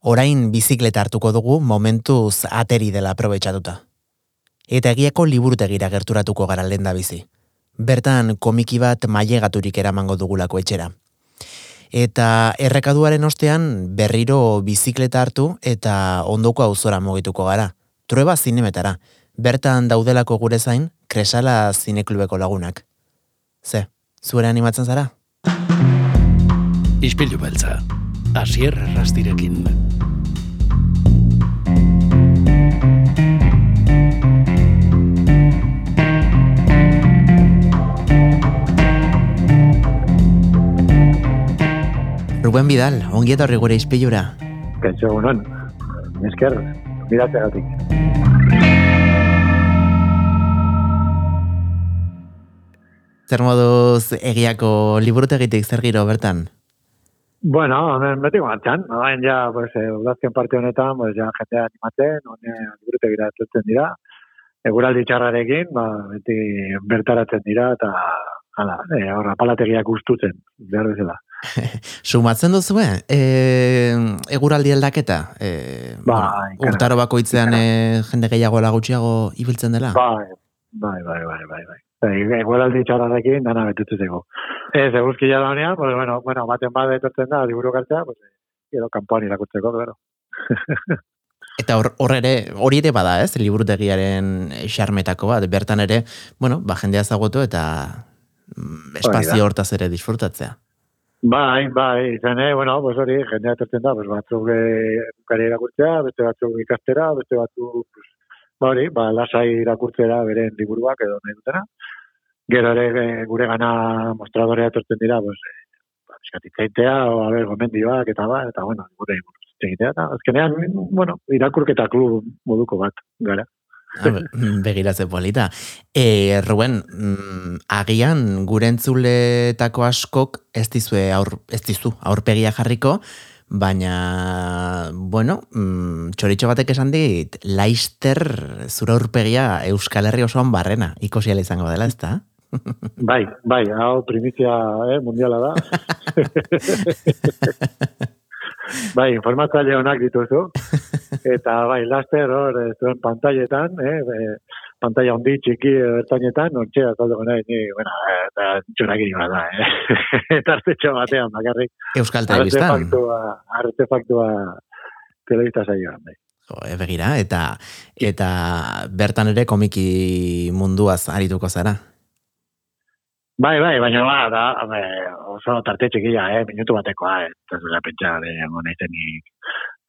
Orain bizikleta hartuko dugu momentuz ateri dela aprobetxatuta. Eta egiako liburutegira gerturatuko gara lenda bizi. Bertan komiki bat mailegaturik eramango dugulako etxera. Eta errekaduaren ostean berriro bizikleta hartu eta ondoko auzora mogituko gara. Trueba zinemetara. Bertan daudelako gure zain, kresala zineklubeko lagunak. Ze, zuere animatzen zara? Ispilu beltza, asier rastirekin. Ruben Vidal, ongi etorri gure izpilura. Kaixo, unon. Esker, gatik. Zer moduz egiako liburutegitik zer giro bertan? Bueno, hemen beti martxan. Hain ja, pues, eh, udazken parte honetan, pues, ja, jendea animatzen, honen liburutegira atzen dira. Eguraldi txarrarekin, ba, beti bertaratzen dira, eta hala, e, horra, palategiak ustutzen, behar bezala. Sumatzen duzu, eh? E, eguraldi aldaketa? E, ba, bueno, urtaro bakoitzean e, jende gehiago lagutxiago ibiltzen dela? Bai, bai, bai, bai, bai, bai. Eguraldi txarrarekin dana betutzeko. Ez, eguzkia da honean, pues, bueno, bueno, baten bat etortzen da, liburu kartzea, pues, edo kanpoan irakutzeko, claro. Eta hor, hor ere, hori ere bada, ez, liburutegiaren xarmetako bat, bertan ere, bueno, ba, jendea zagotu eta mm, espazio hortaz ere disfrutatzea. Bai, bai, izan, eh, bueno, pues hori, jendea etortzen da, pues batzuk bukari irakurtzea, beste batzuk ikastera, beste batzuk, pues, ba hori, ba, lasai irakurtzera beren liburuak edo nahi dutena. Gero ere eh, gure gana mostradorea etortzen dira, pues, eh, ba, o, a ber, gomendioak, eta ba, eta bueno, gure egitea, eta azkenean, bueno, irakurketa klub moduko bat, gara. Begiratze polita. E, Ruben, mm, agian gure entzuletako askok ez dizue aur, ez dizu aurpegia jarriko, baina, bueno, mm, txoritxo batek esan dit, laister zura aurpegia Euskal Herri osoan barrena, ikosiala izango dela, ez da? Bai, bai, hau primizia eh, mundiala da. bai, informatzaile honak dituzu. Eta bai, laster hor, eh, zuen pantailetan, eh, e, pantaila hondi txiki ertainetan, nortxe azaldu gana, ni, bueno, eta txunak ino da, eh. eta artetxo batean, bakarrik. Euskal Telebistan. Artefaktua, artefaktua telebista saioan, bai. Jo, begira, eta, eta bertan ere komiki munduaz arituko zara. Bai, bai, baina ba, da, be, oso tarte txikia, eh, minutu batekoa, eh, ez dira pentsa, monetenik,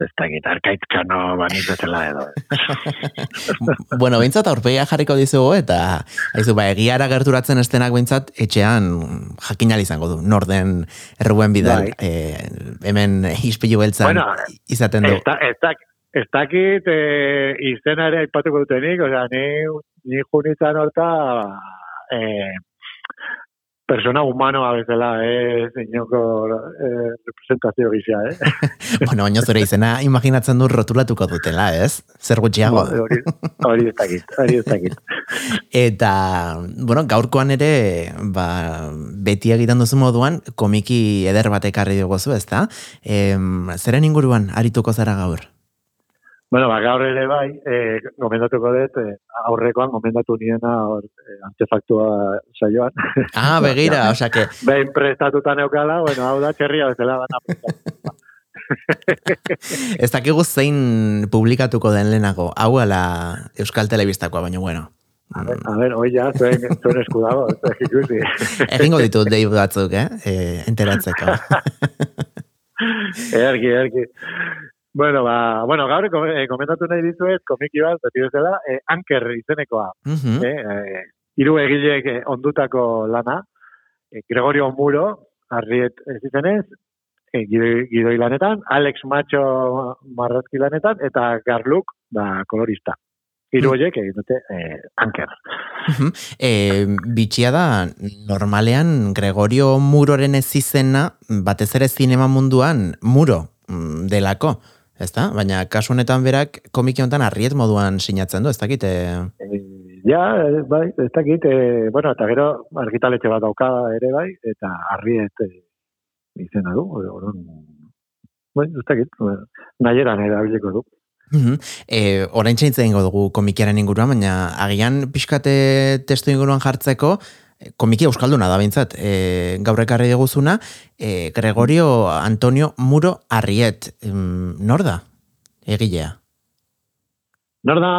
ez da gita, arkaitzka no, banit bezala edo. bueno, bintzat aurpegia jarriko dizugu, eta, haizu, ba, egiara gerturatzen estenak bintzat, etxean jakinal izango du, norden erruen bidal, bai. eh, hemen ispilu beltzan bueno, izaten du. Ez da, ez dakit eh, izena ere aipatuko dutenik, osea, ni, ni junitzen horta, eh, persona humano a bezala, eh, señoko eh, representazio gizia, eh. bueno, baina zure izena imaginatzen du rotulatuko dutela, ez? Zer gutxiago. Hori ez dakit, hori ez dakit. Eta, bueno, gaurkoan ere, ba, beti egiten duzu moduan, komiki eder batek harri dugu zu, ez da? E, zeren inguruan, arituko zara gaur? Bueno, ba, gaur ere bai, e, gomendatuko dut, e, aurrekoan gomendatu niena or, e, antefaktua saioan. Ah, begira, o sea que... Behin prestatuta neukala, bueno, hau da, txerria bezala baina. ez dakigu zein publikatuko den lehenago, hau ala Euskal Telebistakoa, baina bueno. A ver, a ver, oi ja, zuen, zuen eskudago, ez ikusi. Egingo ditut dei batzuk, eh? E, enteratzeko. erki, erki. Bueno, ba, bueno, gaur eh, komentatu nahi dizuet, komiki bat, beti bezala, eh, anker izenekoa. Uh -huh. eh, eh, iru egileek eh, ondutako lana, eh, Gregorio Muro, arriet ez izenez, eh, gidoi, lanetan, Alex Macho marrazki lanetan, eta Garluk, da, kolorista. Iru horiek egin dute eh, anker. Uh -huh. eh, bitxia da, normalean Gregorio Muroren ez izena, batez ere zinema munduan, Muro mm, delako. Ez? Baina kasu honetan berak komiki honetan arriet moduan sinatzen du, ez dakit? E... ja, bai, ez dakit. E, bueno, eta gero argitaletxe bat dauka ere bai, eta arriet e, izena du. Orduan, Bueno, ez dakit, bueno, nahieran erabiliko du. Mhm. E, orain txaintzen dugu komikiaren inguruan, baina agian pixkate testu inguruan jartzeko, komiki euskalduna da bintzat, e, gaur ekarri diguzuna, e, Gregorio Antonio Muro Arriet, nor da? Egilea. Nor da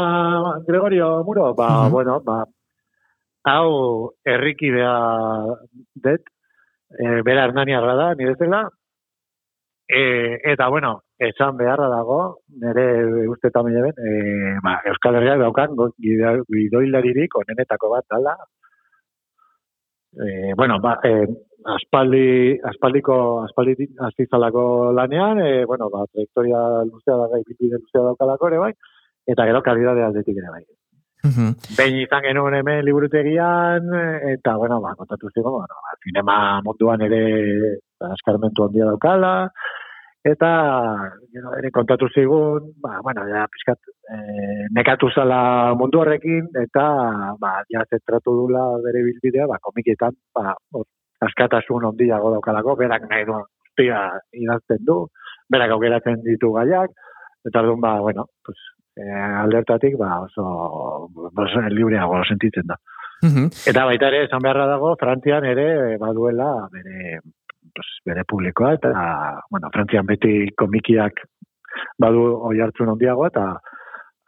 Gregorio Muro? Ba, Mhm. bueno, ba, hau errikidea det, e, bera hernaniarra da, nire zela, e, eta, bueno, esan beharra dago, nire uste tamen eben, e, ba, Euskal Herriak daukan gidoilaririk onenetako bat dala. E, bueno, ba, e, aspaldi, aspaldiko, aspaldi azizalako lanean, e, bueno, ba, trajektoria luzea da gai, bide luzea daukalako ere bai, eta gero kalidade aldetik ere bai. Behin izan genuen hemen liburutegian, eta, bueno, ba, kontatu zigo, bueno, ba, zinema munduan ere ba, eskarmentu handia daukala, eta, gero, ere kontatu zigun, ba, bueno, ja, pixkat, e, nekatu zala mundu horrekin, eta, ba, ja, zentratu dula bere bilbidea, ba, komikietan, ba, hor, askatasun handiago daukalako, berak nahi duen guztia idazten du, berak aukeratzen ditu gaiak, eta orduan, ba, bueno, pues, e, aldertatik, ba, oso, oso libreago sentitzen da. Eta baita ere, esan beharra dago, Frantzian ere baduela bere, pues, bere publikoa, eta, bueno, Frantzian beti komikiak badu oi hartzun handiagoa, eta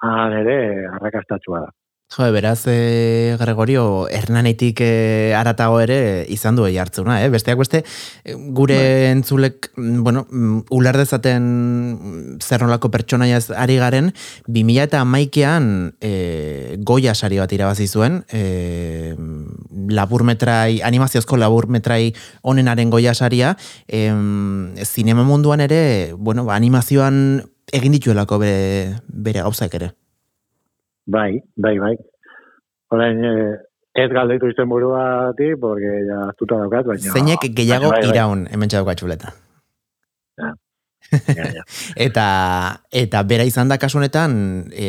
han ere arrakastatsua da. Jo, beraz, e, Gregorio, Hernanetik e, aratago ere izan du hartzuna, eh? Besteak beste, e, gure Bai. entzulek, mm, bueno, mm, uler dezaten mm, zer nolako pertsonaiaz ari garen, 2000 eta amaikean e, goia sari bat irabazi zuen, e, laburmetrai, animaziozko laburmetrai onenaren goia saria, em, zinema munduan ere, bueno, ba, animazioan egin dituelako bere, bere gauzak ere. Bai, bai, bai. Orain, eh, ez galdetu izen buruati, porque ja astuta daukat, baina... Zeinek gehiago baina bai, bai. iraun, hemen txauka txuleta. Ja, ja. Eta, eta bera izan da kasu honetan, e,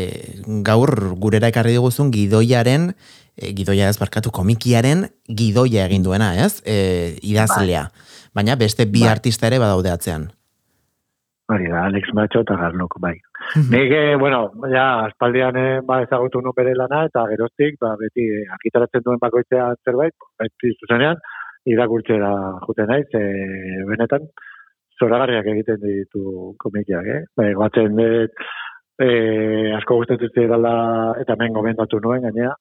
gaur gurera ekarri diguzun gidoiaren, e, gidoia ez barkatu komikiaren gidoia egin duena, ez? E, idazlea. Baina beste bi Bai. artista ere badaude atzean. Hori da, Alex Macho eta Garnok, bai. Nik, eh, bueno, ja, aspaldian eh, ba, ezagutu nu bere lana, eta geroztik, ba, beti eh, argitaratzen duen bakoitzean zerbait, beti zuzenean, irakurtzera juten naiz, e, benetan, zoragarriak egiten ditu komikiak, eh? Ba, batzen dut, e, asko gustatzen zidala, eta hemen gomendatu nuen, gainea,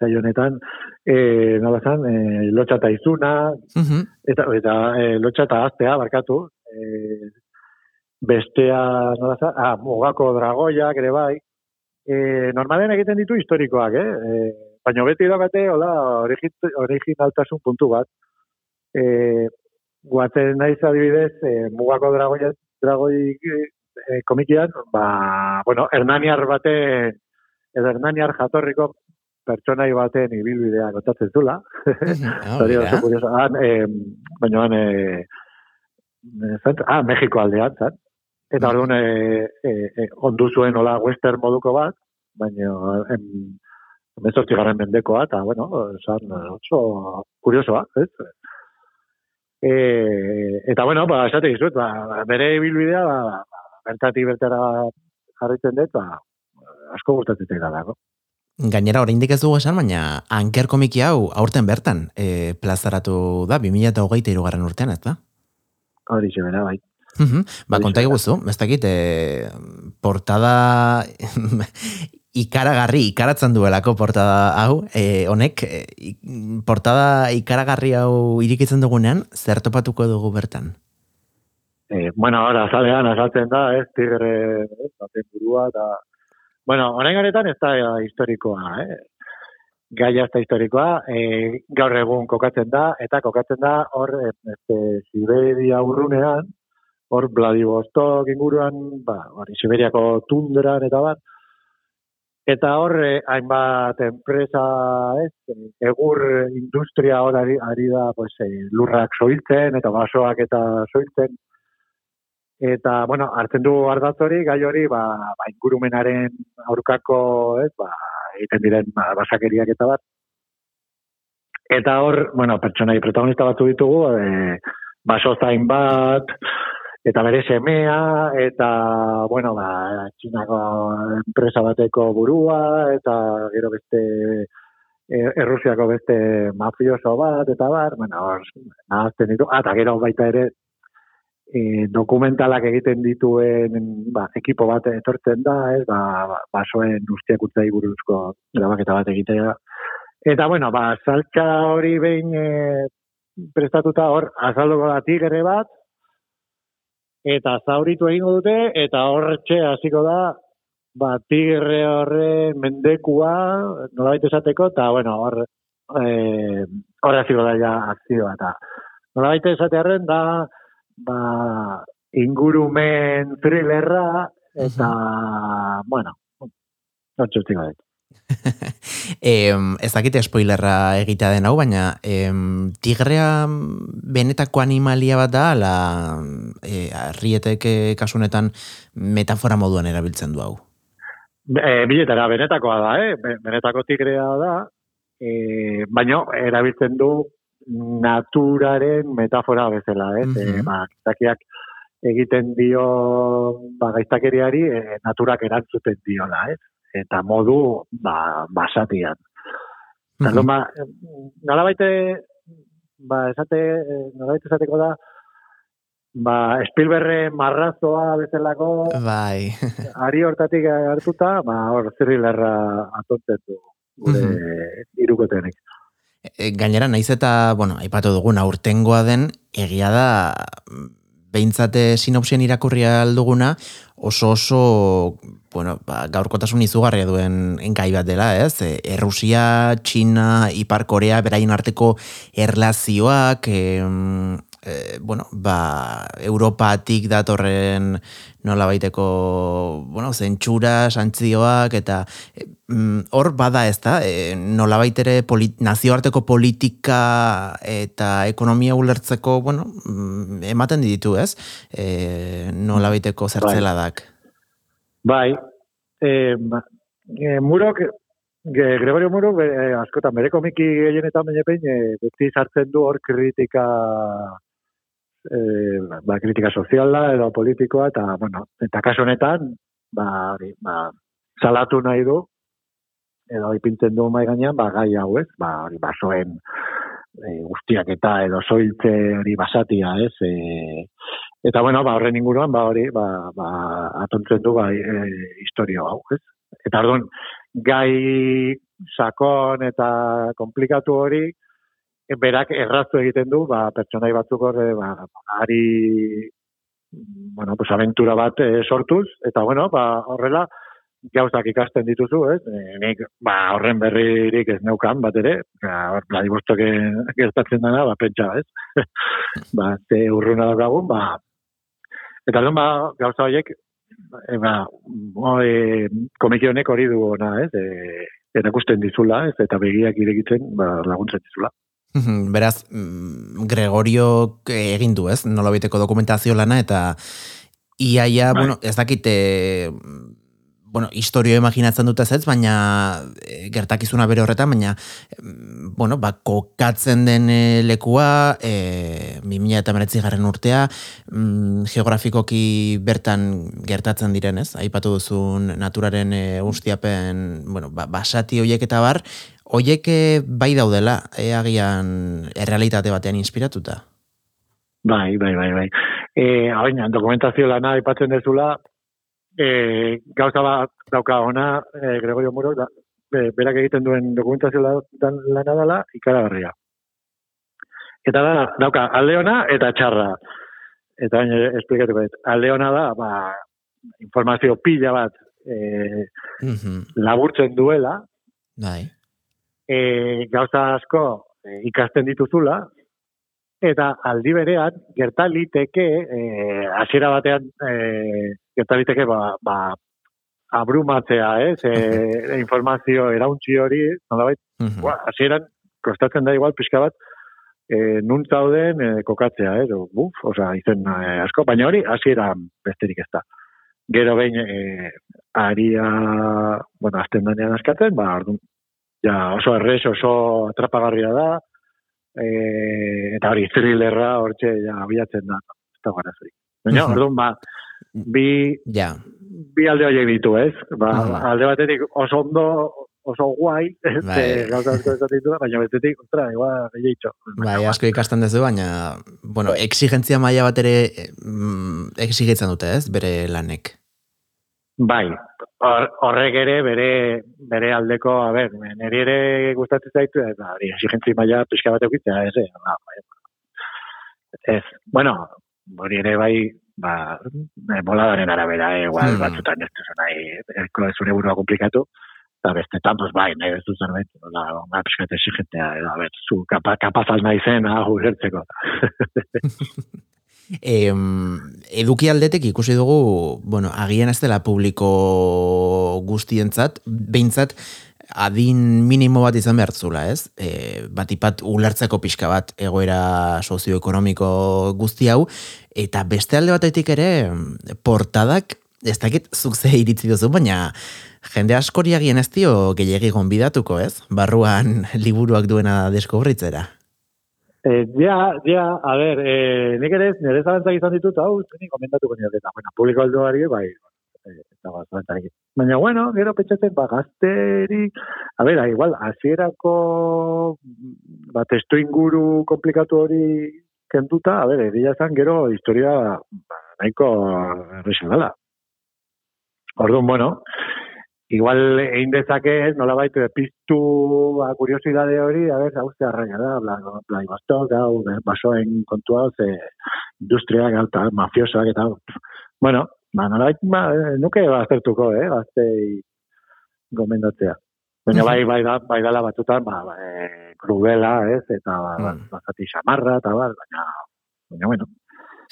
zai honetan, e, nola zan, e, lotxa eta izuna, Mhm. eta, eta e, lotxa eta aztea, barkatu, e, bestea, nola za, ah, mugako dragoiak ere bai, e, normalen egiten ditu historikoak, eh? E, baina beti da bate, hola, origi- originaltasun puntu bat. E, guatzen naiz adibidez, e, mugako dragoia, dragoi e, komikian, ba, bueno, Hernaniar baten, edo Hernaniar jatorriko pertsonai baten ibilbidea kontatzen zula. Ah, Hori oso kurioso. Han, eh, baina han, eh, zant, ah, Mexiko aldean, zan. Eta orduan, eh, eh, eh, ondu zuen hola western moduko bat, baina em, emezortzi garren mendekoa, eta, bueno, zan, oso kuriosoa, ez? E, eta, bueno, ba, esate dizut, ba, bere ibilbidea, ba, ba, bertatik bertara jarritzen dut, ba, asko gustatzen zait dago. Gainera oraindik ez dugu esan, baina anker komiki hau aurten bertan e, plazaratu da, 2008 irugarren urtean, ez da? Hori bera, bai. Mhm. Ba, konta iguzu, ez dakit, e, portada ikaragarri, ikaratzen duelako portada hau, e, honek, e, portada ikaragarri hau irikitzen dugunean, zer topatuko dugu bertan? Eh, bueno, ahora azalean azaltzen da, ez, tigre, ez, burua, eta, bueno, orain honetan ez da eh, historikoa, eh? Gaia ez da historikoa, eh, gaur egun kokatzen da, eta kokatzen da hor, eh, este, Siberia urrunean, hor Vladivostok inguruan, ba, hori Siberiako tundran eta bat, eta hor, hainbat enpresa, ez, egur industria hor ari, ari da, pues, eh, lurrak soiltzen, eta basoak eta soiltzen, Eta, bueno, hartzen du ardatz hori, gai hori, ba, ba ingurumenaren aurkako, ez, ba, egiten diren ba, basakeriak eta bat. Eta hor, bueno, pertsonai protagonista batzu ditugu, e, baso zain bat, eta bere semea, eta, bueno, ba, txinako enpresa bateko burua, eta gero beste, e, errusiako beste mafioso bat, eta bar, bueno, hor, nahazten ditu, ah, eta gero baita ere, e, dokumentalak egiten dituen ba, ekipo bat etortzen da, ez, ba, ba basoen ustiak utzai buruzko grabaketa bat egitea. Eta, bueno, ba, saltza hori behin e, prestatuta hor, azalduko da tigre bat, eta zauritu egingo dute, eta horretxe hasiko da, ba, tigre horre mendekua, nolabait esateko, eta, bueno, hor, e, hor hasiko da ja akzioa, eta nolabait esatearen da, ba, ingurumen thrillerra, eta, bueno, no txustiko dut. em, ez dakite spoilerra egitea den hau, baina em, tigrea benetako animalia bat da, la e, arrietek kasunetan metafora moduan erabiltzen du hau. E, biletara, benetakoa da, eh? benetako tigrea da, e, baina erabiltzen du naturaren metafora bezala, eh? Mm -hmm. e, ba, egiten dio ba, gaiztakeriari e, naturak erantzuten diola, eh? eta modu ba, basatian. Mm -hmm. ba, nola ba, esate, nola baite esateko da, ba, Spielberre marrazoa bezalako, bai. ari hortatik hartuta, ba, hor, zirrilerra atontzen du, gure mm -hmm. irukotenik. E, gainera, naiz eta, bueno, aipatu dugun, aurtengoa den, egia da, behintzate sinopsien irakurria alduguna, oso oso bueno, ba, gaurkotasun izugarria duen enkai bat dela, ez? E, Errusia, China, Ipar Korea, beraien arteko erlazioak, e, e, bueno, ba, Europatik datorren nola baiteko, bueno, zentsura, santzioak, eta mm, hor bada ez da, e, nola baitere polit, nazioarteko politika eta ekonomia ulertzeko, bueno, mm, ematen ditu, ez? E, nola baiteko zertzeladak. Bai. Bai, e, e, murok, Gregorio Muro, be, e, askotan, bere komiki gehienetan baina e, beti sartzen du hor kritika, e, ba, kritika soziala edo politikoa, eta, bueno, eta kaso honetan, ba, ba, salatu nahi du, edo ipintzen du mai gainean, ba, gai hau ez, ba, hori, basoen, e, guztiak eta edo soiltze hori basatia, ez, e, Eta bueno, ba horren inguruan ba hori, ba ba atontzen du bai e, historia hau, ez? Eta ordun gai sakon eta komplikatu hori berak erraztu egiten du, ba pertsonai batzuk hor ba ari bueno, pues aventura bat e, sortuz eta bueno, ba horrela gauzak ikasten dituzu, ez? E, nik ba horren berririk ez neukan bat ere, hor Vladivostoke gertatzen dena, ba pentsa, ez? ba ze urruna daukagun, ba Eta orduan ba, gauza horiek, e, ba, e, komiki honek hori du ona, ez? E, erakusten dizula, ez? Eta begiak iregitzen, ba, laguntzen dizula. Beraz, mm, Gregorio egin du, ez? Nola dokumentazio lana, eta iaia, bai. bueno, ez dakite bueno, historio imaginatzen dute ez, baina e, gertakizuna bere horretan, baina bueno, ba, kokatzen den e, lekua, e, 2000 eta meretzi garren urtea, mm, geografikoki bertan gertatzen diren ez, aipatu duzun naturaren e, ustiapen, bueno, ba, basati hoiek eta bar, hoiek e, bai daudela, e, agian errealitate batean inspiratuta? Bai, bai, bai, bai. E, Hau dokumentazio lana aipatzen dezula, e, gauza bat dauka ona e, Gregorio Muro, da, berak egiten duen dokumentazio lana dela ikaragarria. Eta da, dauka, aldeona eta txarra. Eta baina, esplikatu bet, aldeona da, ba, informazio pila bat e, laburtzen duela, Bai. E, gauza asko e, ikasten dituzula, eta aldi berean gerta liteke eh hasiera batean eh gerta liteke ba, ba abrumatzea, ez? Eh informazio erauntzi hori, nolabait, uh -huh. kostatzen da igual pizka bat eh nun zauden e, kokatzea, eh? Buf, osea, izen e, asko, baina hori hasiera besterik ez da. Gero behin eh aria, bueno, azten danean askatzen, ba, orduan, ja, oso errez, oso atrapagarria da, e, eta hori thrillerra hortxe ja abiatzen da, ez da gara Baina, Mhm. orduan, ba, bi, Ja, bi alde horiek ditu, ez? Ba, Mhm. alde batetik oso ondo, oso guai, ez? Bai. Eh, gauza asko ditu, baina bestetik, ostra, igual, gehiagitxo. bai, asko ikasten duzu, baina, bueno, exigentzia maila bat ere eh, mm, exigitzen dute, ez, bere lanek. Bai, hor- horrek ere bere bere aldeko, a ber, niri ere gustatzen zaitu eta hori exigentzi maila pixka bat eukitzea, ez, eh? Ba, bai. Ez, bueno, hori ere bai, ba, eh, boladaren arabera, eh, igual, Hmm. batzutan ez duzu nahi, eh, zure burua komplikatu, eta bestetan, pues bai, nahi ez du zerbait, hola, ba, pixka bat exigentea, edo, a ber, zu kapa, kapazal nahi zen, ah, ulertzeko. Em, eduki aldetek ikusi dugu, bueno, agian ez dela publiko guztientzat, behintzat adin minimo bat izan behar zula, ez? E, batipat ulertzeko pixka bat egoera sozioekonomiko guzti hau, eta beste alde batetik ere, portadak, ez dakit zuk ze iritzi duzu, baina jende askori agien ez dio gehiagi gonbidatuko, ez? Barruan liburuak duena deskubritzera. Eh, ja, ja, a ber, eh, nik ere nire zalantzak izan ditut, hau, nik komentatuko nire, eta, bueno, publiko aldoari, bai, eh, eta ba, zalantzarik. Baina, bueno, gero pentsatzen, ba, gazteri, a ber, igual, hasierako ba, testu inguru komplikatu hori kentuta, a ber, egia esan, gero, historia, ba, nahiko dela. Orduan, bueno, igual egin dezake, nola baitu, piztu ba, kuriosidade hori, a ber, hau ze arraia da, bla, bla, ibastok, hau, be- basoen kontua, ze industriak, hau, eta mafiosoak, eta, bueno, ba, nola baitu, ba, eh, nuke baztertuko, eh, gaztei gomendatzea. Baina bai, bai, da, bai dala batzutan, ba, ba, eh, krudela, ez, eta, ba, Mhm. bazati xamarra, eta, ba, baina, baina, bueno,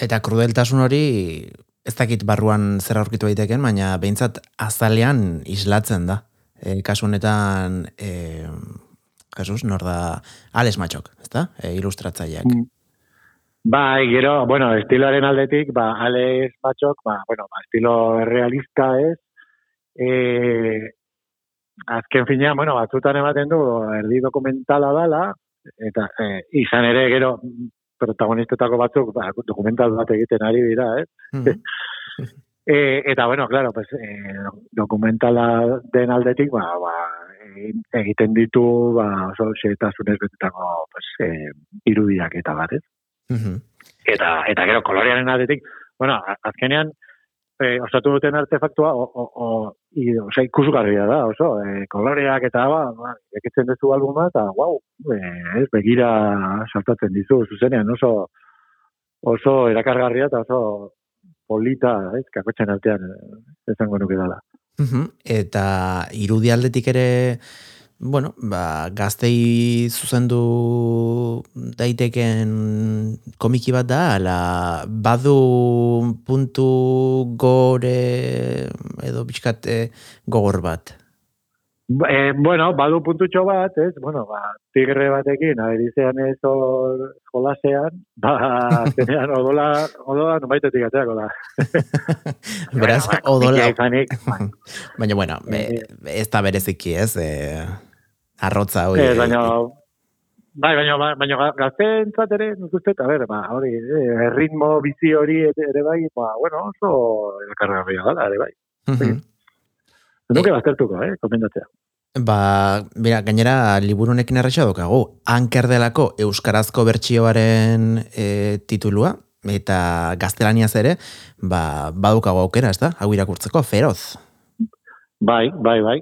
Eta krudeltasun hori ez dakit barruan zer aurkitu daiteken, baina behintzat azalean islatzen da. E, kasu honetan, e, Jesus, nor da, Alex Matxok, ezta? E, ilustratzaileak. Mm. Bai, gero, bueno, estiloaren aldetik, ba, Alex Matxok, ba, bueno, ba, estilo realista ez, e, azken fina, bueno, batzutan ematen du, erdi dokumentala dala, eta e, izan ere, gero, protagonistetako batzuk, ba, dokumental bat egiten ari dira, ez? Mhm. E, eta, bueno, claro, pues, e, dokumentala den aldetik, ba, ba, egiten ditu, ba, oso xetasunez betetako, pues, e, irudiak eta bat, ez? Mhm. eta eta gero kolorearen aldetik, bueno, azkenean e, osatu duten artefaktua o, o, o, i, osea, ikusgarria da, oso, e, koloreak eta ba, ba ekitzen duzu albuma eta wow, e, ez, begira saltatzen dizu, zuzenean oso oso erakargarria eta oso polita, ez, kakotxen artean eh, esango nuke dala. Mhm. Eta irudi aldetik ere, bueno, ba, gaztei zuzendu daiteken komiki bat da, ala badu puntu gore edo pixkat eh, gogor bat. E, bueno, badu puntutxo bat, ez, bueno, ba, tigre batekin, aberizean ez hor jolasean, ba, zenean odola, odola nubaitetik ateako da. Beraz, ba, odola, ba, baina bueno, be, ez da bereziki ez, eh, arrotza hori. ez, baina, bai, baina, ba- baina ga- gazteentzat ere, nik uste, a ber, ba, hori, eh, ritmo bizi hori ere, bai, ba, bueno, oso erakargarria dala, ere bai. Mhm. Nuke baztertuko, eh, komendatzea. Ba, mira, gainera liburu honekin erresa daukagu. Anker delako euskarazko bertsioaren e, titulua eta gaztelaniaz ere, ba, badukago aukera, ez da? Hau irakurtzeko, feroz. Bai, bai, bai.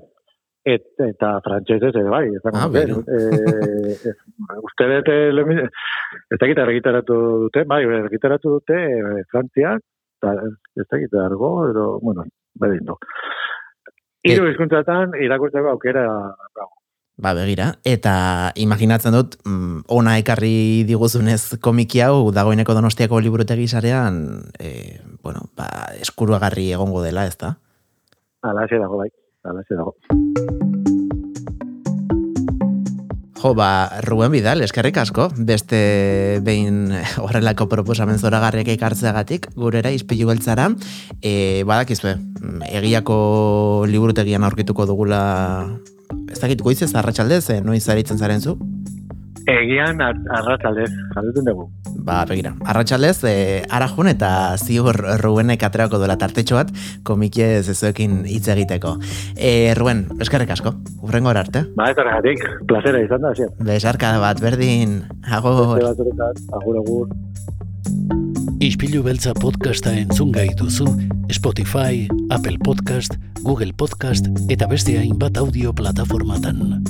Et, eta frantsesez ere bai, ez Ah, eh, ez, uste dut, ez dakit argitaratu dute, bai, argitaratu dute eh, Frantziak, eta ez dakit argo, edo, bueno, bai dindu. Hiru hizkuntzatan irakurtzeko aukera dago. Ba, begira. Eta imaginatzen dut, mm, ona ekarri diguzunez komiki hau, dagoeneko donostiako liburutegi sarean, e, bueno, ba, eskuruagarri egongo dela, ez da? Alaxe dago, bai. Alaxe dago. Jo, ba, Ruben Vidal, eskerrik asko, beste behin horrelako proposamen zoragarriak ekartzeagatik, gurera izpilu beltzara, e, badakizue, egiako liburutegian aurkituko dugula, ez dakit goizez, arratsaldez, e, noiz aritzen zaren zu? Egian ar- arratsaldez, jarduten dugu. Ba, begira, arratsaldez e, arajun eta ziur Rubenek aterako duela tartetxo bat, komikie zezuekin hitz egiteko. E, Ruben, eskerrik asko, urrengo arte. Ba, ez horregatik, plazera izan da, zian. Besarka bat, berdin, agur. Agur, agur. Ispilu beltza podcasta entzun gai duzu, Spotify, Apple Podcast, Google Podcast eta beste hainbat audio plataformatan.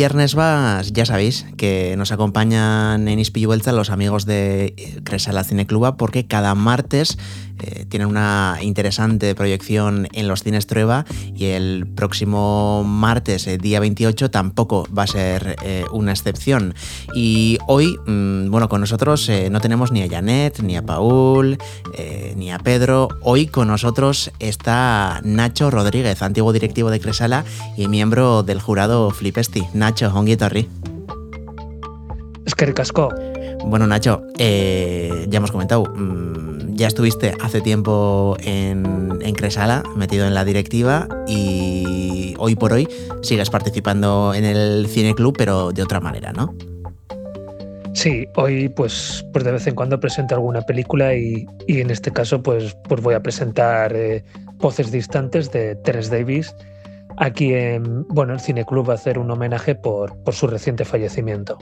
Viernes más, ya sabéis, que nos acompañan en Ispillo los amigos de Cresala Cine Cluba porque cada martes eh, tienen una interesante proyección en los cines Trueba y el próximo martes, eh, día 28, tampoco va a ser eh, una excepción. Y hoy, mmm, bueno, con nosotros no tenemos ni a Janet, ni a Paul, ni a Pedro. Hoy con nosotros está Nacho Rodríguez, antiguo directivo de Cresala y miembro del jurado Flipesti. Nacho, Honguitorri. Es que ricasco. Bueno, Nacho, eh, ya hemos comentado, mmm, ya estuviste hace tiempo en, Cresala, metido en la directiva, y hoy por hoy sigues participando en el Cine Club, pero de otra manera, ¿no? Sí, hoy pues, pues de vez en cuando presento alguna película y, y en este caso pues, pues voy a presentar eh, Voces Distantes de Teres Davis. Aquí en bueno, el Cine Club va a hacer un homenaje por, por su reciente fallecimiento.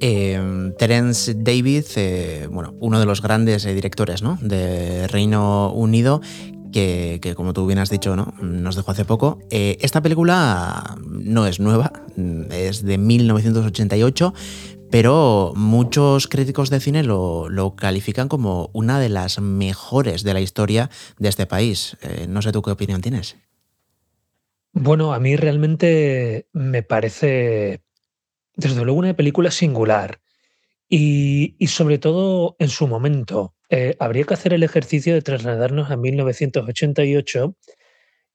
Eh, Terence David, eh, bueno, uno de los grandes eh, directores ¿no? de Reino Unido, que, como tú bien has dicho, ¿no? nos dejó hace poco. Eh, esta película no es nueva, es de 1988, pero muchos críticos de cine lo, califican como una de las mejores de la historia de este país. No sé tú qué opinión tienes. Bueno, a mí realmente me parece desde luego una película singular y, y sobre todo en su momento. Eh, habría que hacer el ejercicio de trasladarnos a 1988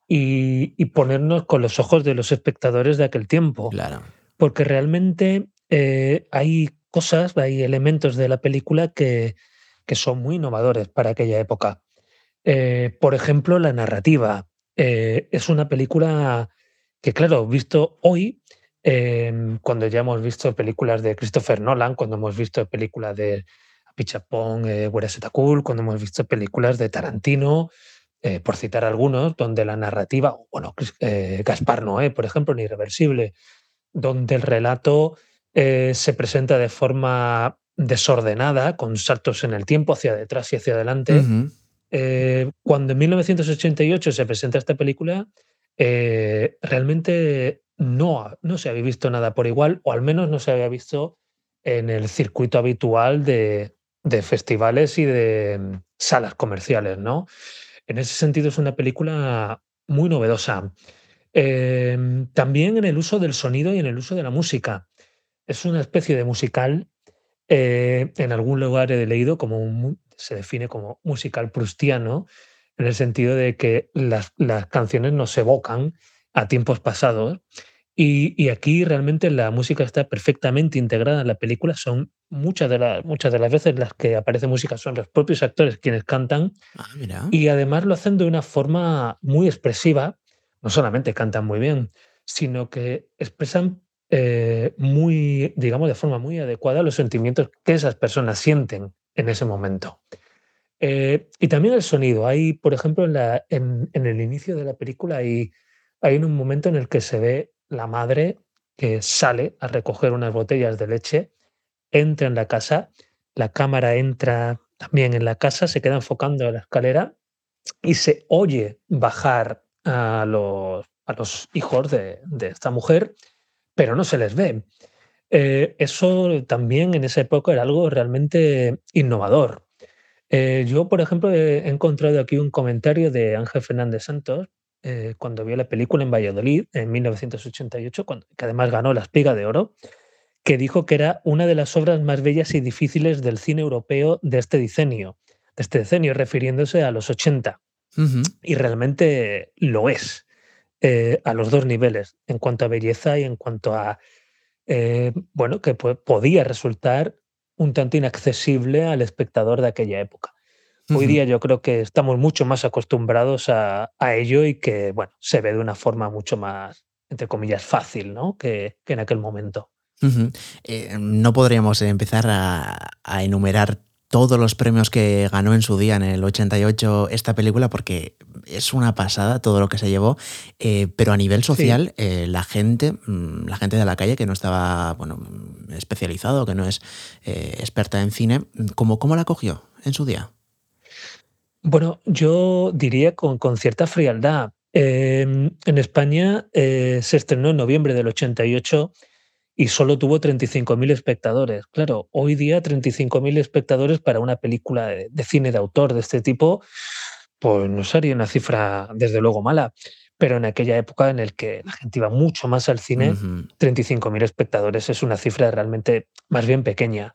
y, y, ponernos con los ojos de los espectadores de aquel tiempo. Claro. Porque realmente eh, hay cosas, hay elementos de la película que, que son muy innovadores para aquella época. Eh, por ejemplo, la narrativa. Eh, es una película que, claro, visto hoy, eh, cuando ya hemos visto películas de Christopher Nolan, cuando hemos visto películas de Pichapong, eh, Cool, cuando hemos visto películas de Tarantino, eh, por citar algunos, donde la narrativa, bueno, eh, Gaspar Noé, por ejemplo, en Irreversible, donde el relato eh, se presenta de forma desordenada, con saltos en el tiempo, hacia detrás y hacia adelante. Uh -huh. cuando en 1988 se presenta esta película, eh, realmente no, no se había visto nada por igual, o al menos no se había visto en el circuito habitual de, de festivales y de mm, salas comerciales, ¿no? En ese sentido es una película muy novedosa. Eh, también en el uso del sonido y en el uso de la música. Es una especie de musical, eh, en algún lugar he leído como se define como musical prustiano, en el sentido de que las, las canciones nos evocan a tiempos pasados. Y, y, aquí realmente la música está perfectamente integrada en la película. Son muchas de, las muchas de las veces las que aparece música son los propios actores quienes cantan. Ah, mira. Y además lo hacen de una forma muy expresiva. No solamente cantan muy bien, sino que expresan eh, muy, digamos, de forma muy adecuada los sentimientos que esas personas sienten en ese momento. Eh, y también el sonido. Hay, por ejemplo, en, la, en, el inicio de la película hay, hay un momento en el que se ve la madre que sale a recoger unas botellas de leche, entra en la casa, la cámara entra también en la casa, se queda enfocando a la escalera y se oye bajar a los, a los hijos de, de esta mujer, pero no se les ve. Eh, eso también en esa época era algo realmente innovador. Eh, yo, por ejemplo, he encontrado aquí un comentario de Ángel Fernández Santos, eh, cuando vio la película en Valladolid en 1988, cuando, que además ganó la Espiga de Oro, que dijo que era una de las obras más bellas y difíciles del cine europeo de este decenio, de este decenio refiriéndose a los 80. Uh -huh. Y realmente lo es, eh, a los dos niveles, en cuanto a belleza y en cuanto a bueno, que podía resultar un tanto inaccesible al espectador de aquella época. Hoy día yo creo que estamos mucho más acostumbrados a, ello y que, bueno, se ve de una forma mucho más, entre comillas, fácil, ¿no? Que, en aquel momento. Eh, no podríamos empezar a, enumerar todos los premios que ganó en su día, en el 88, esta película, porque es una pasada todo lo que se llevó, eh, pero a nivel social, eh, la gente, mm, la gente de la calle que no estaba bueno, especializado, que no es experta en cine, ¿cómo, ¿cómo la cogió en su día? Bueno, yo diría con, con cierta frialdad. Em, en España se estrenó en noviembre del 88 y solo tuvo 35.000 espectadores. Claro, hoy día 35.000 espectadores para una película de, cine de autor de este tipo, pues no sería una cifra desde luego mala. Pero en aquella época en el que la gente iba mucho más al cine, 35.000 espectadores es una cifra realmente más bien pequeña.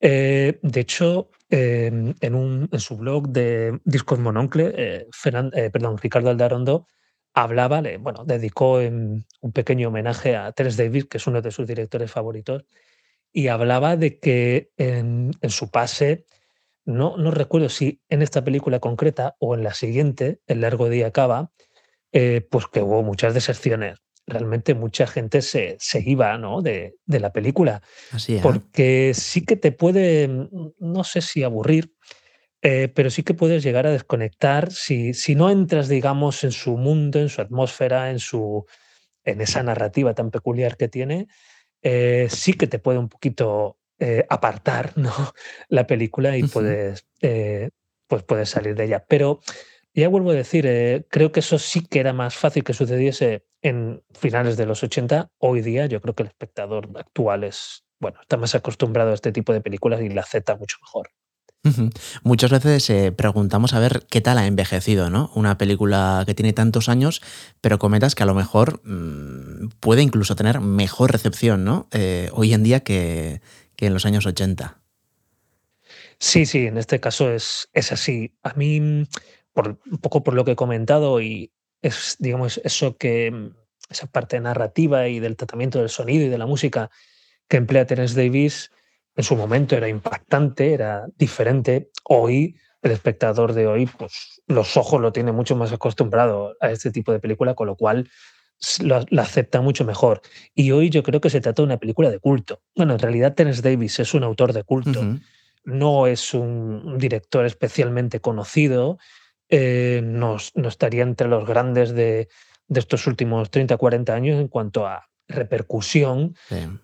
Eh, de hecho, em, en, un, en, su blog de Discos Mononcle, eh, eh, perdón, Ricardo Aldarondo hablaba, bueno, dedicó un pequeño homenaje a Terence Davis, que es uno de sus directores favoritos, y hablaba de que en, su pase, no, no recuerdo si en esta película concreta o en la siguiente, El largo día acaba, eh, pues que hubo muchas deserciones. Realmente mucha gente se, se iba ¿no? de, de, la película. Así Porque sí que te puede, no sé si aburrir, eh, pero sí que puedes llegar a desconectar si, si no entras, digamos, en su mundo, en su atmósfera, en, su, en esa narrativa tan peculiar que tiene, eh, sí que te puede un poquito eh, apartar ¿no? la película y puedes, pues puedes salir de ella. Pero ya vuelvo a decir, creo que eso sí que era más fácil que sucediese en finales de los 80. Hoy día yo creo que el espectador actual es, bueno, está más acostumbrado a este tipo de películas y la acepta mucho mejor. Muchas veces eh, preguntamos a ver qué tal ha envejecido, ¿no? Una película que tiene tantos años, pero comentas que a lo mejor mm, puede incluso tener mejor recepción, ¿no? Eh, hoy en día que, en los años 80. Sí, sí, en este caso es, es así. A mí, por, un poco por lo que he comentado, y es, digamos, eso que esa parte narrativa y del tratamiento del sonido y de la música que emplea Terence Davis, en su momento era impactante, era diferente. Hoy, el espectador de hoy, pues los ojos lo tiene mucho más acostumbrado a este tipo de película, con lo cual la, acepta mucho mejor. Y hoy yo creo que se trata de una película de culto. Bueno, en realidad Terence Davis es un autor de culto, no es un director especialmente conocido, eh, no, estaría entre los grandes de, estos últimos 30, 40 años en cuanto a repercusión.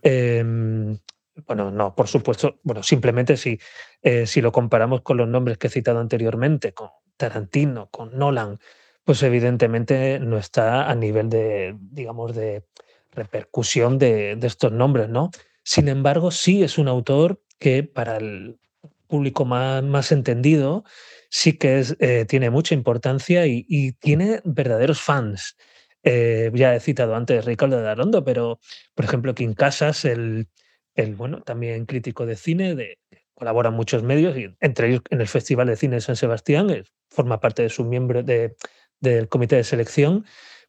Em, bueno, no, por supuesto, bueno, simplemente si, eh, si lo comparamos con los nombres que he citado anteriormente, con Tarantino, con Nolan, pues evidentemente no está a nivel de, digamos, de repercusión de, estos nombres, ¿no? Sin embargo, sí es un autor que para el público más, más entendido sí que es, eh, tiene mucha importancia y, tiene verdaderos fans. Eh, ya he citado antes Ricardo de Arondo, pero por ejemplo, King Casas, el, el bueno, también crítico de cine, de, colabora en muchos medios, y entre ellos en el Festival de Cine de San Sebastián, forma parte de su miembro de, del comité de selección,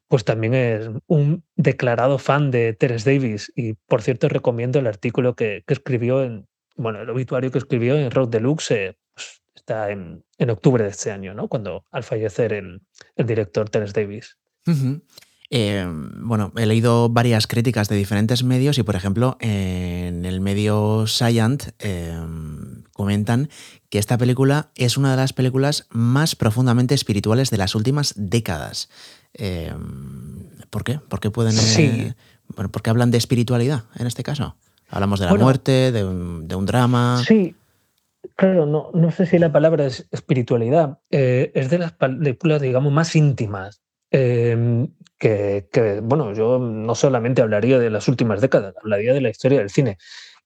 pues también es un declarado fan de Teres Davis. Y por cierto, recomiendo el artículo que, escribió en, bueno, el obituario que escribió en Rock Deluxe, eh, pues está en, en, octubre de este año, ¿no? Cuando al fallecer el, el director Teres Davis. Eh, bueno, he leído varias críticas de diferentes medios y, por ejemplo, en el medio Science eh, comentan que esta película es una de las películas más profundamente espirituales de las últimas décadas. Eh, ¿Por qué? ¿Por qué pueden... bueno, ¿Por qué hablan de espiritualidad en este caso? Hablamos de la muerte, de un, drama. Sí, Claro, no, no sé si la palabra es espiritualidad. es de las películas, digamos, más íntimas que, bueno, yo no solamente hablaría de las últimas décadas, hablaría de la historia del cine.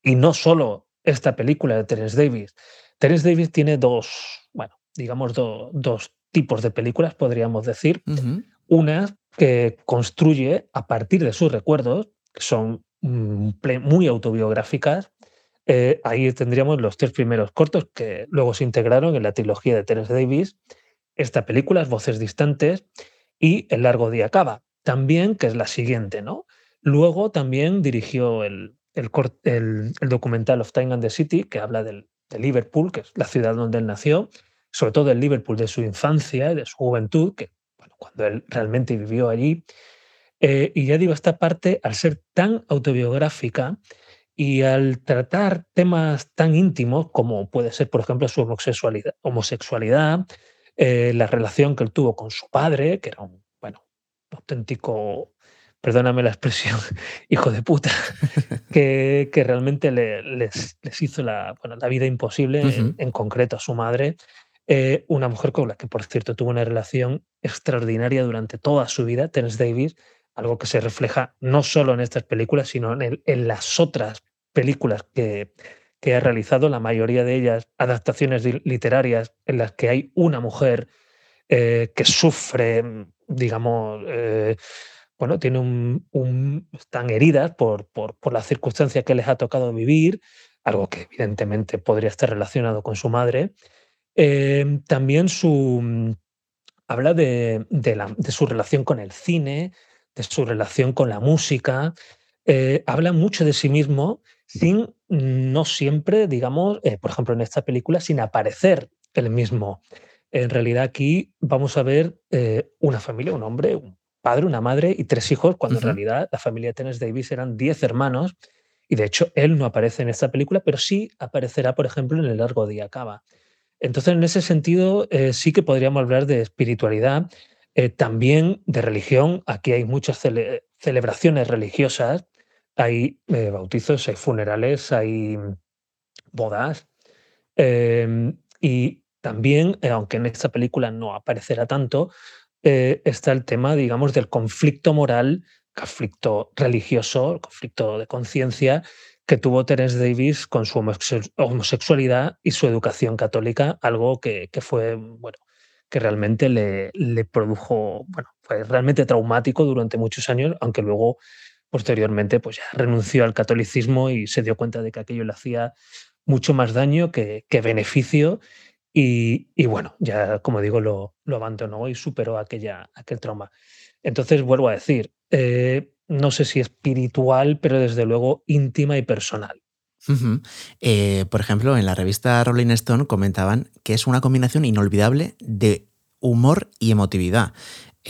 Y no solo esta película de Terence Davis. Terence Davis tiene dos, bueno, digamos, dos tipos de películas, podríamos decir. Una que construye a partir de sus recuerdos, que son mm, muy autobiográficas. Eh, ahí tendríamos los tres primeros cortos que luego se integraron en la trilogía de Terence Davis. Esta película, Voces Distantes, y El largo día acaba, también, que es la siguiente, ¿no? Luego también dirigió el, el, el, documental Of Time and the City, que habla del, de Liverpool, que es la ciudad donde él nació, sobre todo del Liverpool de su infancia de su juventud, que cuando él realmente vivió allí. Eh, y ya digo, esta parte, al ser tan autobiográfica y al tratar temas tan íntimos como puede ser, por ejemplo, su homosexualidad, homosexualidad eh, la relación que él tuvo con su padre, que era un, bueno, auténtico, perdóname la expresión, hijo de puta, que, que realmente les, les, hizo la, bueno, la vida imposible, en, concreto a su madre. Eh, una mujer con la que, por cierto, tuvo una relación extraordinaria durante toda su vida, Terence Davis, algo que se refleja no solo en estas películas, sino en, en las otras películas que, ha realizado, la mayoría de ellas adaptaciones literarias en las que hay una mujer eh, que sufre, digamos, eh, bueno, tiene un, están heridas por, por, por las circunstancias que les ha tocado vivir, algo que evidentemente podría estar relacionado con su madre. Eh, también su, habla de, de, su relación con el cine, de su relación con la música, habla mucho de sí mismo sin no siempre, digamos, eh, por ejemplo, en esta película, sin aparecer el mismo. En realidad aquí vamos a ver eh, una familia, un hombre, un padre, una madre y tres hijos, cuando en realidad la familia de Tennessee Davis eran diez hermanos y de hecho él no aparece en esta película, pero sí aparecerá, por ejemplo, en El largo día Cava. Entonces, en ese sentido, eh, sí que podríamos hablar de espiritualidad, también de religión. Aquí hay muchas celebraciones religiosas hay eh, bautizos, hay funerales, hay bodas. Em, y también, eh, aunque en esta película no aparecerá tanto, eh, está el tema, digamos, del conflicto moral, conflicto religioso, conflicto de conciencia que tuvo Terence Davis con su homosexualidad y su educación católica, algo que, fue, bueno, que realmente le, le, produjo, bueno, fue realmente traumático durante muchos años, aunque luego Posteriormente, pues ya renunció al catolicismo y se dio cuenta de que aquello le hacía mucho más daño que, beneficio. Y, bueno, ya como digo, lo, abandonó y superó aquella, aquel trauma. Entonces, vuelvo a decir, eh, no sé si espiritual, pero desde luego íntima y personal. Eh, por ejemplo, en la revista Rolling Stone comentaban que es una combinación inolvidable de humor y emotividad.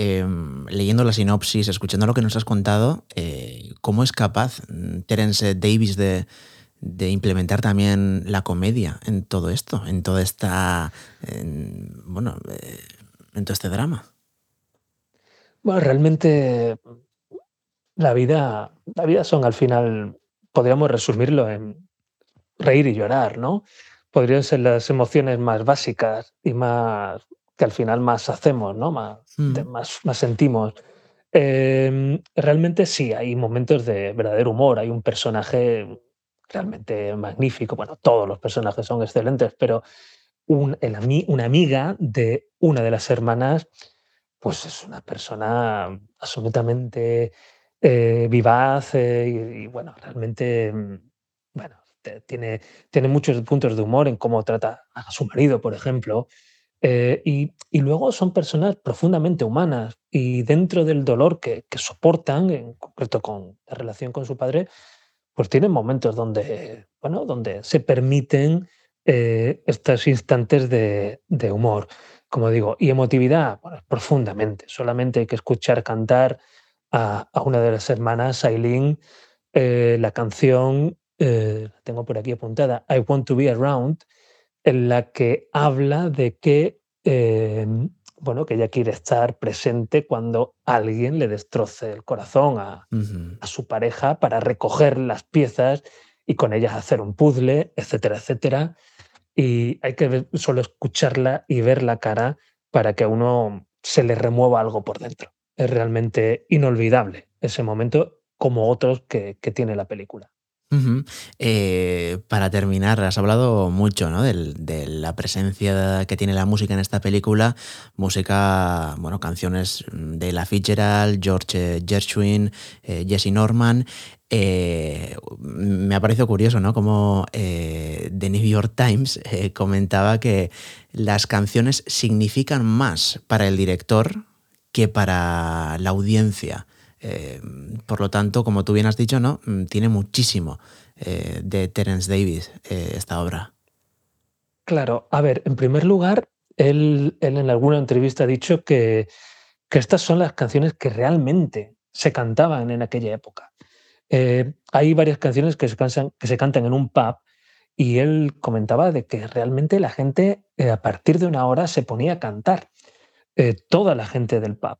Em, leyendo la sinopsis, escuchando lo que nos has contado, eh, ¿cómo es capaz mm, Terence Davis de, implementar también la comedia en todo esto, en toda esta, bueno, eh, en todo este drama? Bueno, realmente la vida, la vida son al final, podríamos resumirlo en reír y llorar, ¿no? Podrían ser las emociones más básicas y más que al final más hacemos, ¿no? Más, mm. más, más, sentimos. Em, realmente sí, hay momentos de verdadero humor, hay un personaje realmente magnífico, bueno, todos los personajes son excelentes, pero un, una amiga de una de las hermanas, pues es una persona absolutamente eh, vivaz eh, y, bueno, realmente, mm, bueno, tiene, tiene muchos puntos de humor en cómo trata a su marido, por ejemplo, eh, y, luego son personas profundamente humanas y dentro del dolor que, soportan, en concreto con la relación con su padre, pues tienen momentos donde, bueno, donde se permiten eh, estos instantes de, humor, como digo, y emotividad, profundamente. Solamente hay que escuchar cantar a, una de las hermanas, Aileen, eh, la canción, tengo por aquí apuntada, I Want to Be Around, en la que habla de que, em, bueno, que ella quiere estar presente cuando alguien le destroce el corazón a, su pareja para recoger las piezas y con ellas hacer un puzzle, etcétera, etcétera. Y hay que solo escucharla y ver la cara para que a uno se le remueva algo por dentro. Es realmente inolvidable ese momento, como otros que tiene la película. Eh, para terminar, has hablado mucho ¿no? de, la presencia que tiene la música en esta película. Música, bueno, canciones de La Fitzgerald, George Gershwin, eh, Jesse Norman. Eh, me ha parecido curioso, ¿no? Como The New York Times comentaba que las canciones significan más para el director que para la audiencia. Eh, por lo tanto, como tú bien has dicho, ¿no? Mm, tiene muchísimo eh, de Terence Davis eh, esta obra. Claro, a ver, en primer lugar, él, en alguna entrevista ha dicho que, que, estas son las canciones que realmente se cantaban en aquella época. hay varias canciones que se, que se cantan en un pub y él comentaba de que realmente la gente a partir de una hora se ponía a cantar, toda la gente del pub.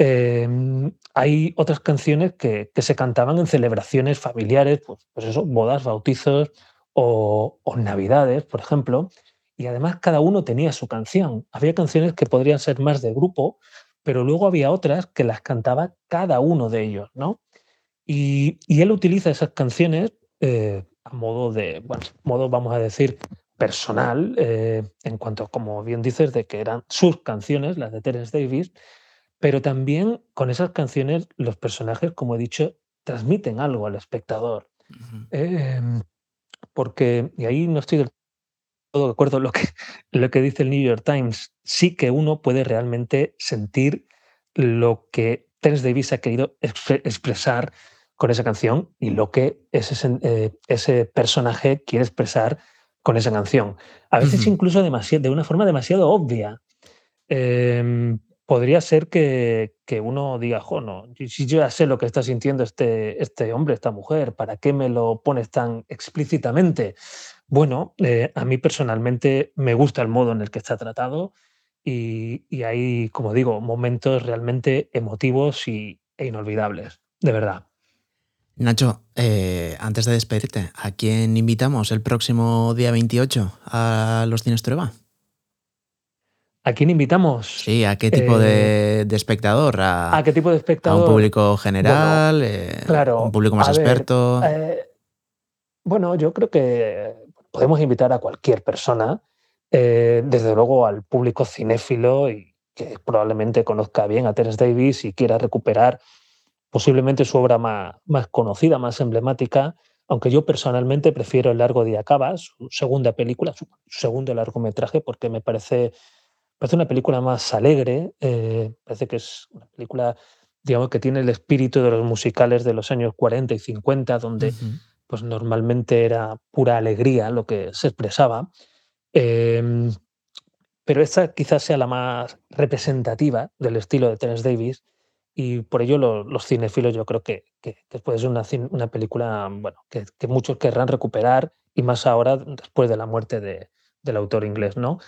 Em, hay otras canciones que, se cantaban en celebraciones familiares, pues, pues eso, bodas, bautizos o, navidades, por ejemplo, y además cada uno tenía su canción. Había canciones que podrían ser más de grupo, pero luego había otras que las cantaba cada uno de ellos, ¿no? Y, él utiliza esas canciones eh, a modo de, bueno, modo, vamos a decir, personal, eh, en cuanto, como bien dices, de que eran sus canciones, las de Terence Davis, pero también con esas canciones los personajes, como he dicho, transmiten algo al espectador. Em, porque, y ahí no estoy del todo de acuerdo lo que, lo que dice el New York Times, sí que uno puede realmente sentir lo que Terence Davis ha querido expresar con esa canción y lo que ese, eh, ese personaje quiere expresar con esa canción. A veces incluso de una forma demasiado obvia. Em, podría ser que, uno diga, jo, no, si yo ya sé lo que está sintiendo este, este hombre, esta mujer, ¿para qué me lo pones tan explícitamente? Bueno, eh, a mí personalmente me gusta el modo en el que está tratado y, hay, como digo, momentos realmente emotivos y, e inolvidables, de verdad. Nacho, eh, antes de despedirte, ¿a quién invitamos el próximo día 28 a los Cines Trueba? ¿A quién invitamos? Sí, ¿a qué tipo de, eh, espectador? A, qué tipo de espectador? ¿A un público general? Eh, claro, ¿Un público más experto? Eh, bueno, yo creo que podemos invitar a cualquier persona, desde luego al público cinéfilo y que probablemente conozca bien a Terence Davis y quiera recuperar posiblemente su obra más, más conocida, más emblemática, aunque yo personalmente prefiero El largo día acaba, su segunda película, su segundo largometraje, porque me parece Parece una película más alegre, eh, parece que es una película, digamos, que tiene el espíritu de los musicales de los años 40 y 50, donde pues normalmente era pura alegría lo que se expresaba. Em, pero esta quizás sea la más representativa del estilo de Terence Davis y por ello los cinéfilos yo creo que, que, puede ser una, una película bueno, que, que, muchos querrán recuperar y más ahora después de la muerte de, del autor inglés. ¿no?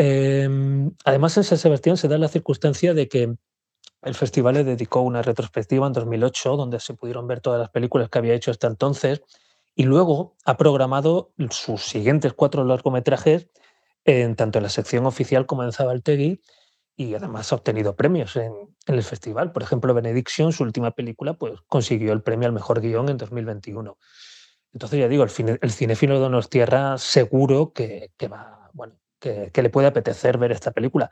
Em, además, en San Sebastián se da la circunstancia de que el festival le dedicó una retrospectiva en 2008, donde se pudieron ver todas las películas que había hecho hasta entonces, y luego ha programado sus siguientes cuatro largometrajes en tanto en la sección oficial como en Zabaltegui, y además ha obtenido premios en, el festival. Por ejemplo, Benediction, su última película, pues consiguió el premio al mejor guion en 2021. Entonces, ya digo, el, el cinefilo de Donostierra seguro que, que va, que, le puede apetecer ver esta película,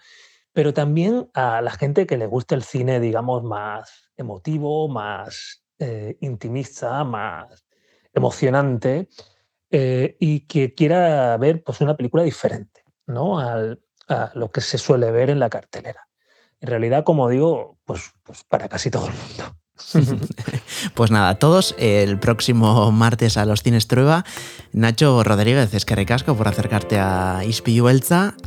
pero también a la gente que le gusta el cine, digamos, más emotivo, más eh, intimista, más emocionante, eh, y que quiera ver pues, una película diferente ¿no? a lo que se suele ver en la cartelera. En realidad, como digo, pues, pues para casi todo el mundo. pues nada, todos el próximo martes a los cines Trueba. Nacho Rodríguez, es que recasco por acercarte a Ispiu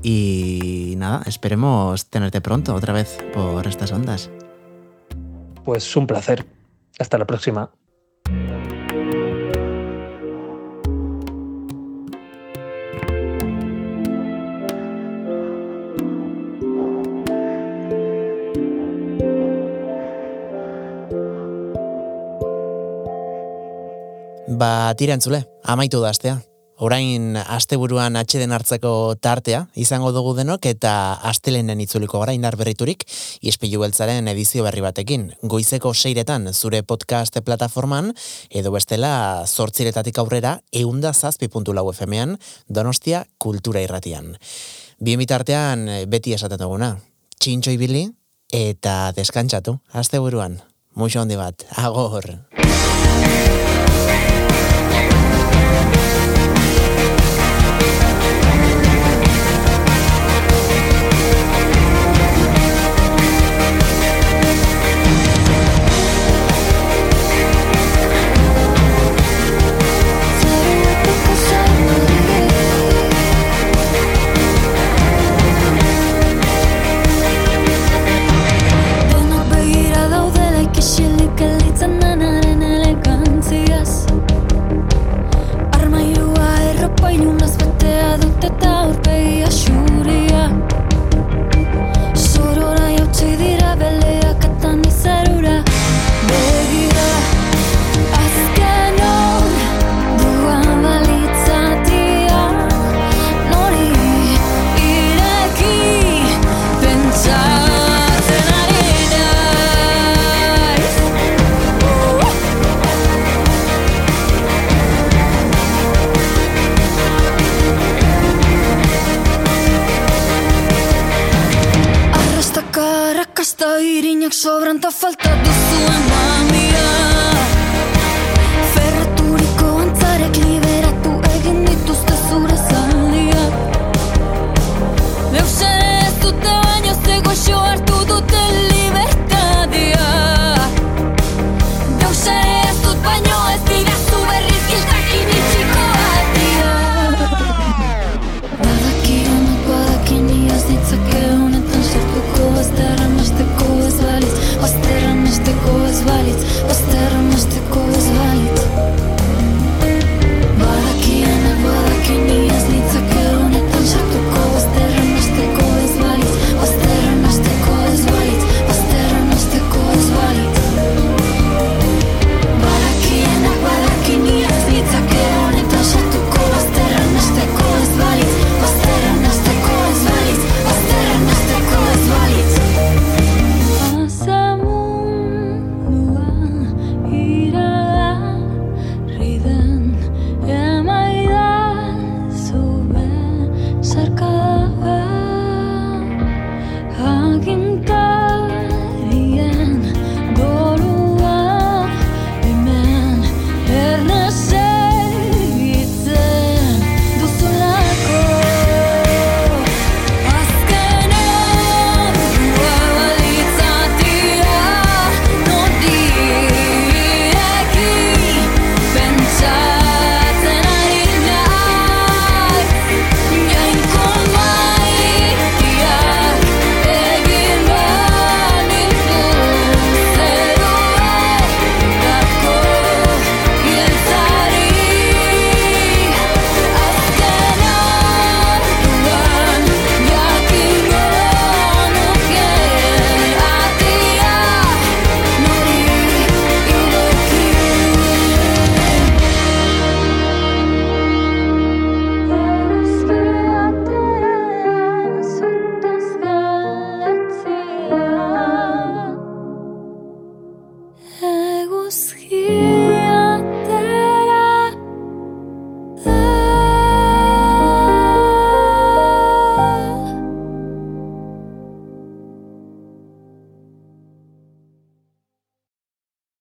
y nada, esperemos tenerte pronto otra vez por estas ondas. Pues un placer. Hasta la próxima. Ba, tira entzule, amaitu da astea. Orain asteburuan atxeden hartzeko tartea izango dugu denok eta astelenen itzuliko gara indar berriturik ispilu beltzaren edizio berri batekin. Goizeko seiretan zure podcast plataforman edo bestela zortziretatik aurrera eunda zazpi puntu lau FM-ean donostia kultura irratian. Bien bitartean beti esaten duguna, txintxo ibili eta deskantzatu asteburuan. Muxo handi bat, agor! you. sovrantaffaltà di sua